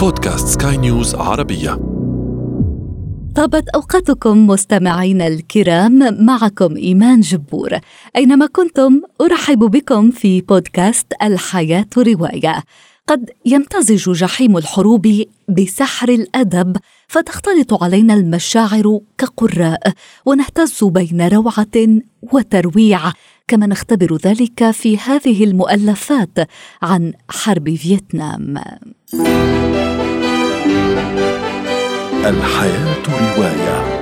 بودكاست سكاي نيوز عربية. طابت أوقاتكم مستمعينا الكرام معكم إيمان جبور. أينما كنتم أرحب بكم في بودكاست الحياة رواية. قد يمتزج جحيم الحروب بسحر الأدب فتختلط علينا المشاعر كقراء ونهتز بين روعة وترويع. كما نختبر ذلك في هذه المؤلفات عن حرب فيتنام. الحياة رواية.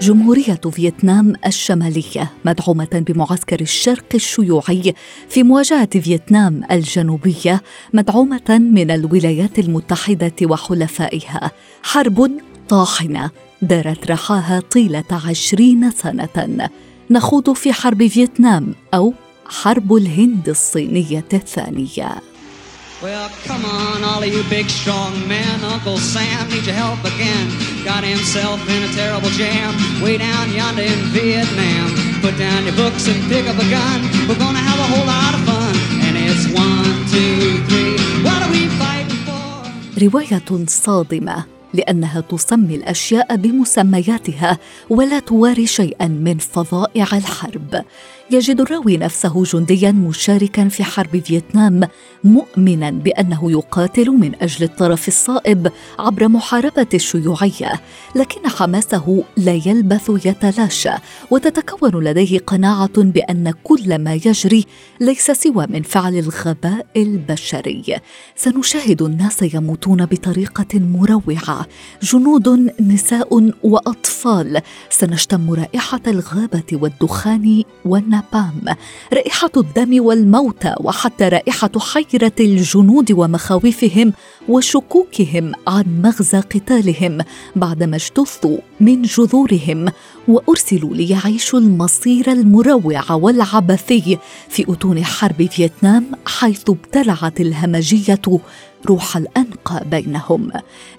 جمهورية فيتنام الشمالية مدعومة بمعسكر الشرق الشيوعي في مواجهة فيتنام الجنوبية مدعومة من الولايات المتحدة وحلفائها. حرب طاحنة دارت رحاها طيلة عشرين سنة. نخوض في حرب فيتنام أو حرب الهند الصينية الثانية. Well, come on, all of you big strong men. Uncle Sam needs your help again. Got himself in a terrible jam way down yonder in Vietnam. Put down your books and pick up a gun. We're gonna have a whole lot of fun. And it's one, two, three. What are we fighting for? رواية صادمة لأنها تسمي الأشياء بمسمياتها ولا تواري شيئا من فظائع الحرب. يجد الراوي نفسه جنديا مشاركا في حرب فيتنام مؤمنا بأنه يقاتل من أجل الطرف الصائب عبر محاربة الشيوعية لكن حماسه لا يلبث يتلاشى وتتكون لديه قناعة بأن كل ما يجري ليس سوى من فعل الغباء البشري. سنشاهد الناس يموتون بطريقة مروعة. جنود نساء وأطفال. سنشتم رائحة الغابة والدخان والنار نابام رائحة الدم والموتى وحتى رائحة حيرة الجنود ومخاوفهم وشكوكهم عن مغزى قتالهم بعدما اجتثوا من جذورهم. وأرسلوا ليعيشوا المصير المروع والعبثي في أتون حرب فيتنام حيث ابتلعت الهمجية روح الأنقى بينهم.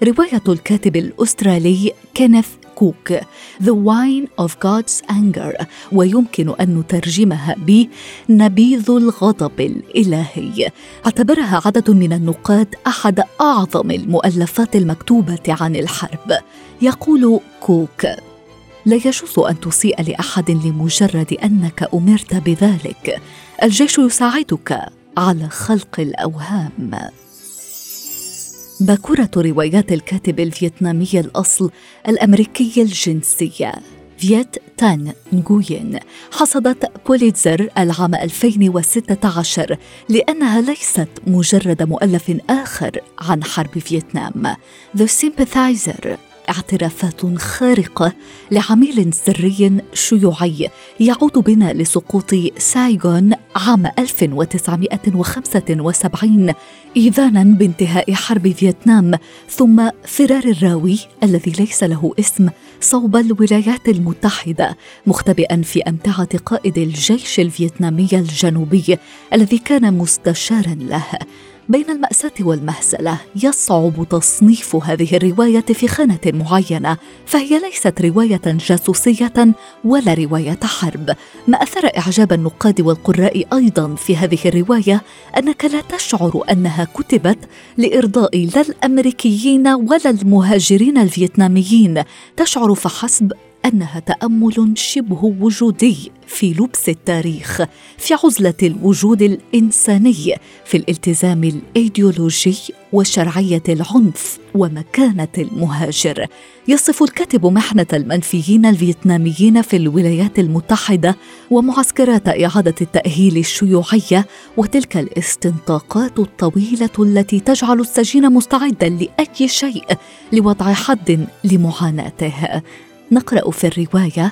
رواية الكاتب الأسترالي كينيث كوك The Wine of God's Anger ويمكن أن نترجمها ب نبيذ الغضب الإلهي اعتبرها عدد من النقاد أحد أعظم المؤلفات المكتوبة عن الحرب. يقول كوك لا يجوز أن تسيء لأحد لمجرد أنك أمرت بذلك. الجيش يساعدك على خلق الأوهام باكورة روايات الكاتب الفيتنامي الأصل الأمريكي الجنسية فيت تان نغوين حصدت بوليتزر العام 2016 لأنها ليست مجرد مؤلف آخر عن حرب فيتنام. The Sympathizer. اعترافات خارقة لعميل سري شيوعي يعود بنا لسقوط سايغون عام 1975 إذانا بانتهاء حرب فيتنام ثم فرار الراوي الذي ليس له اسم صوب الولايات المتحدة مختبئا في أمتعة قائد الجيش الفيتنامي الجنوبي الذي كان مستشارا له. بين المأساة والمهزلة يصعب تصنيف هذه الرواية في خانة معينة فهي ليست رواية جاسوسية ولا رواية حرب. ما أثار إعجاب النقاد والقراء أيضا في هذه الرواية أنك لا تشعر أنها كتبت لإرضاء لا الأمريكيين ولا المهاجرين الفيتناميين تشعر فحسب أنها تأمل شبه وجودي في لبس التاريخ في عزلة الوجود الإنساني في الالتزام الإيديولوجي وشرعية العنف ومكانة المهاجر. يصف الكاتب محنة المنفيين الفيتناميين في الولايات المتحدة ومعسكرات إعادة التأهيل الشيوعية وتلك الاستنطاقات الطويلة التي تجعل السجين مستعدا لأي شيء لوضع حد لمعاناته. نقرأ في الرواية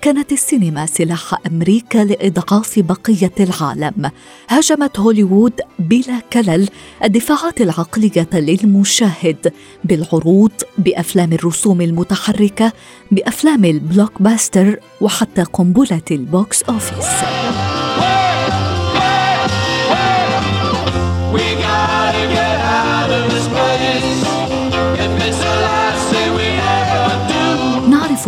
كانت السينما سلاح أمريكا لإضعاف بقية العالم. هاجمت هوليوود بلا كلل الدفاعات العقلية للمشاهد بالعروض بأفلام الرسوم المتحركة بأفلام ال blockbuster وحتى قنبلة ال box office.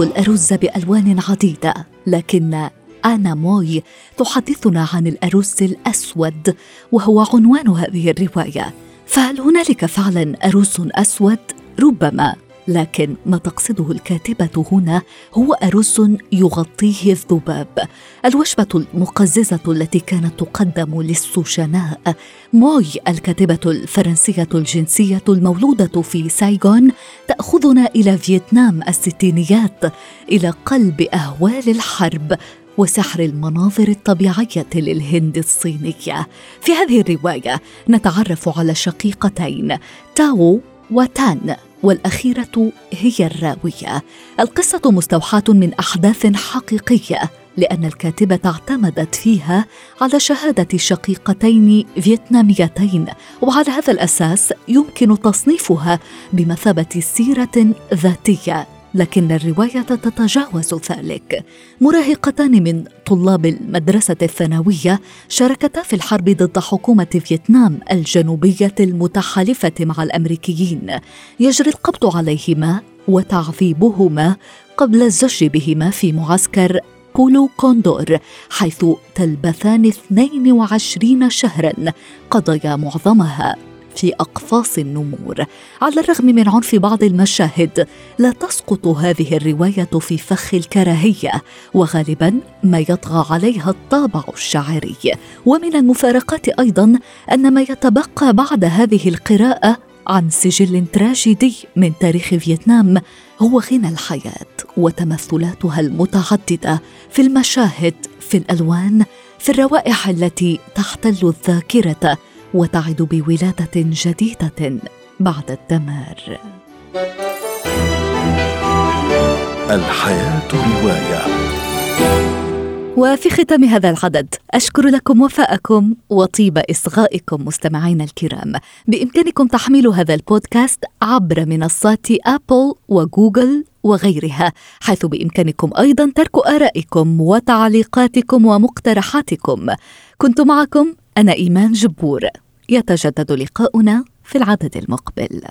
نعرف الأرز بألوان عديدة لكن آنا موي تحدثنا عن الأرز الأسود وهو عنوان هذه الرواية فهل هنالك فعلا أرز أسود؟ ربما لكن ما تقصده الكاتبة هنا هو أرز يغطيه الذباب الوجبة المقززة التي كانت تقدم للسجناء موي الكاتبة الفرنسية الجنسية المولودة في سايغون تأخذنا إلى فيتنام الستينيات إلى قلب أهوال الحرب وسحر المناظر الطبيعية للهند الصينية. في هذه الرواية نتعرف على شقيقتين تاو وتان. والأخيرة هي الراوية. القصة مستوحاة من أحداث حقيقية لأن الكاتبة اعتمدت فيها على شهادة شقيقتين فيتناميتين وعلى هذا الأساس يمكن تصنيفها بمثابة سيرة ذاتية. لكن الرواية تتجاوز ذلك. مراهقتان من طلاب المدرسة الثانوية شاركتا في الحرب ضد حكومة فيتنام الجنوبية المتحالفة مع الأمريكيين. يجري القبض عليهما وتعذيبهما قبل الزج بهما في معسكر بولو كوندور حيث تلبثان 22 شهرا قضيا معظمها. في أقفاص النمور. على الرغم من عنف بعض المشاهد لا تسقط هذه الرواية في فخ الكراهية وغالبا ما يطغى عليها الطابع الشاعري. ومن المفارقات أيضا أن ما يتبقى بعد هذه القراءة عن سجل تراجيدي من تاريخ فيتنام هو غنى الحياة وتمثلاتها المتعددة في المشاهد في الألوان في الروائح التي تحتل الذاكرة وتعد بولادة جديدة بعد الدمار. الحياة رواية. وفي ختام هذا العدد أشكر لكم وفاءكم وطيب إصغائكم مستمعينا الكرام. بإمكانكم تحميل هذا البودكاست عبر منصات أبل وجوجل وغيرها حيث بإمكانكم أيضا ترك آرائكم وتعليقاتكم ومقترحاتكم. كنت معكم أنا إيمان جبور. يتجدد لقاؤنا في العدد المقبل.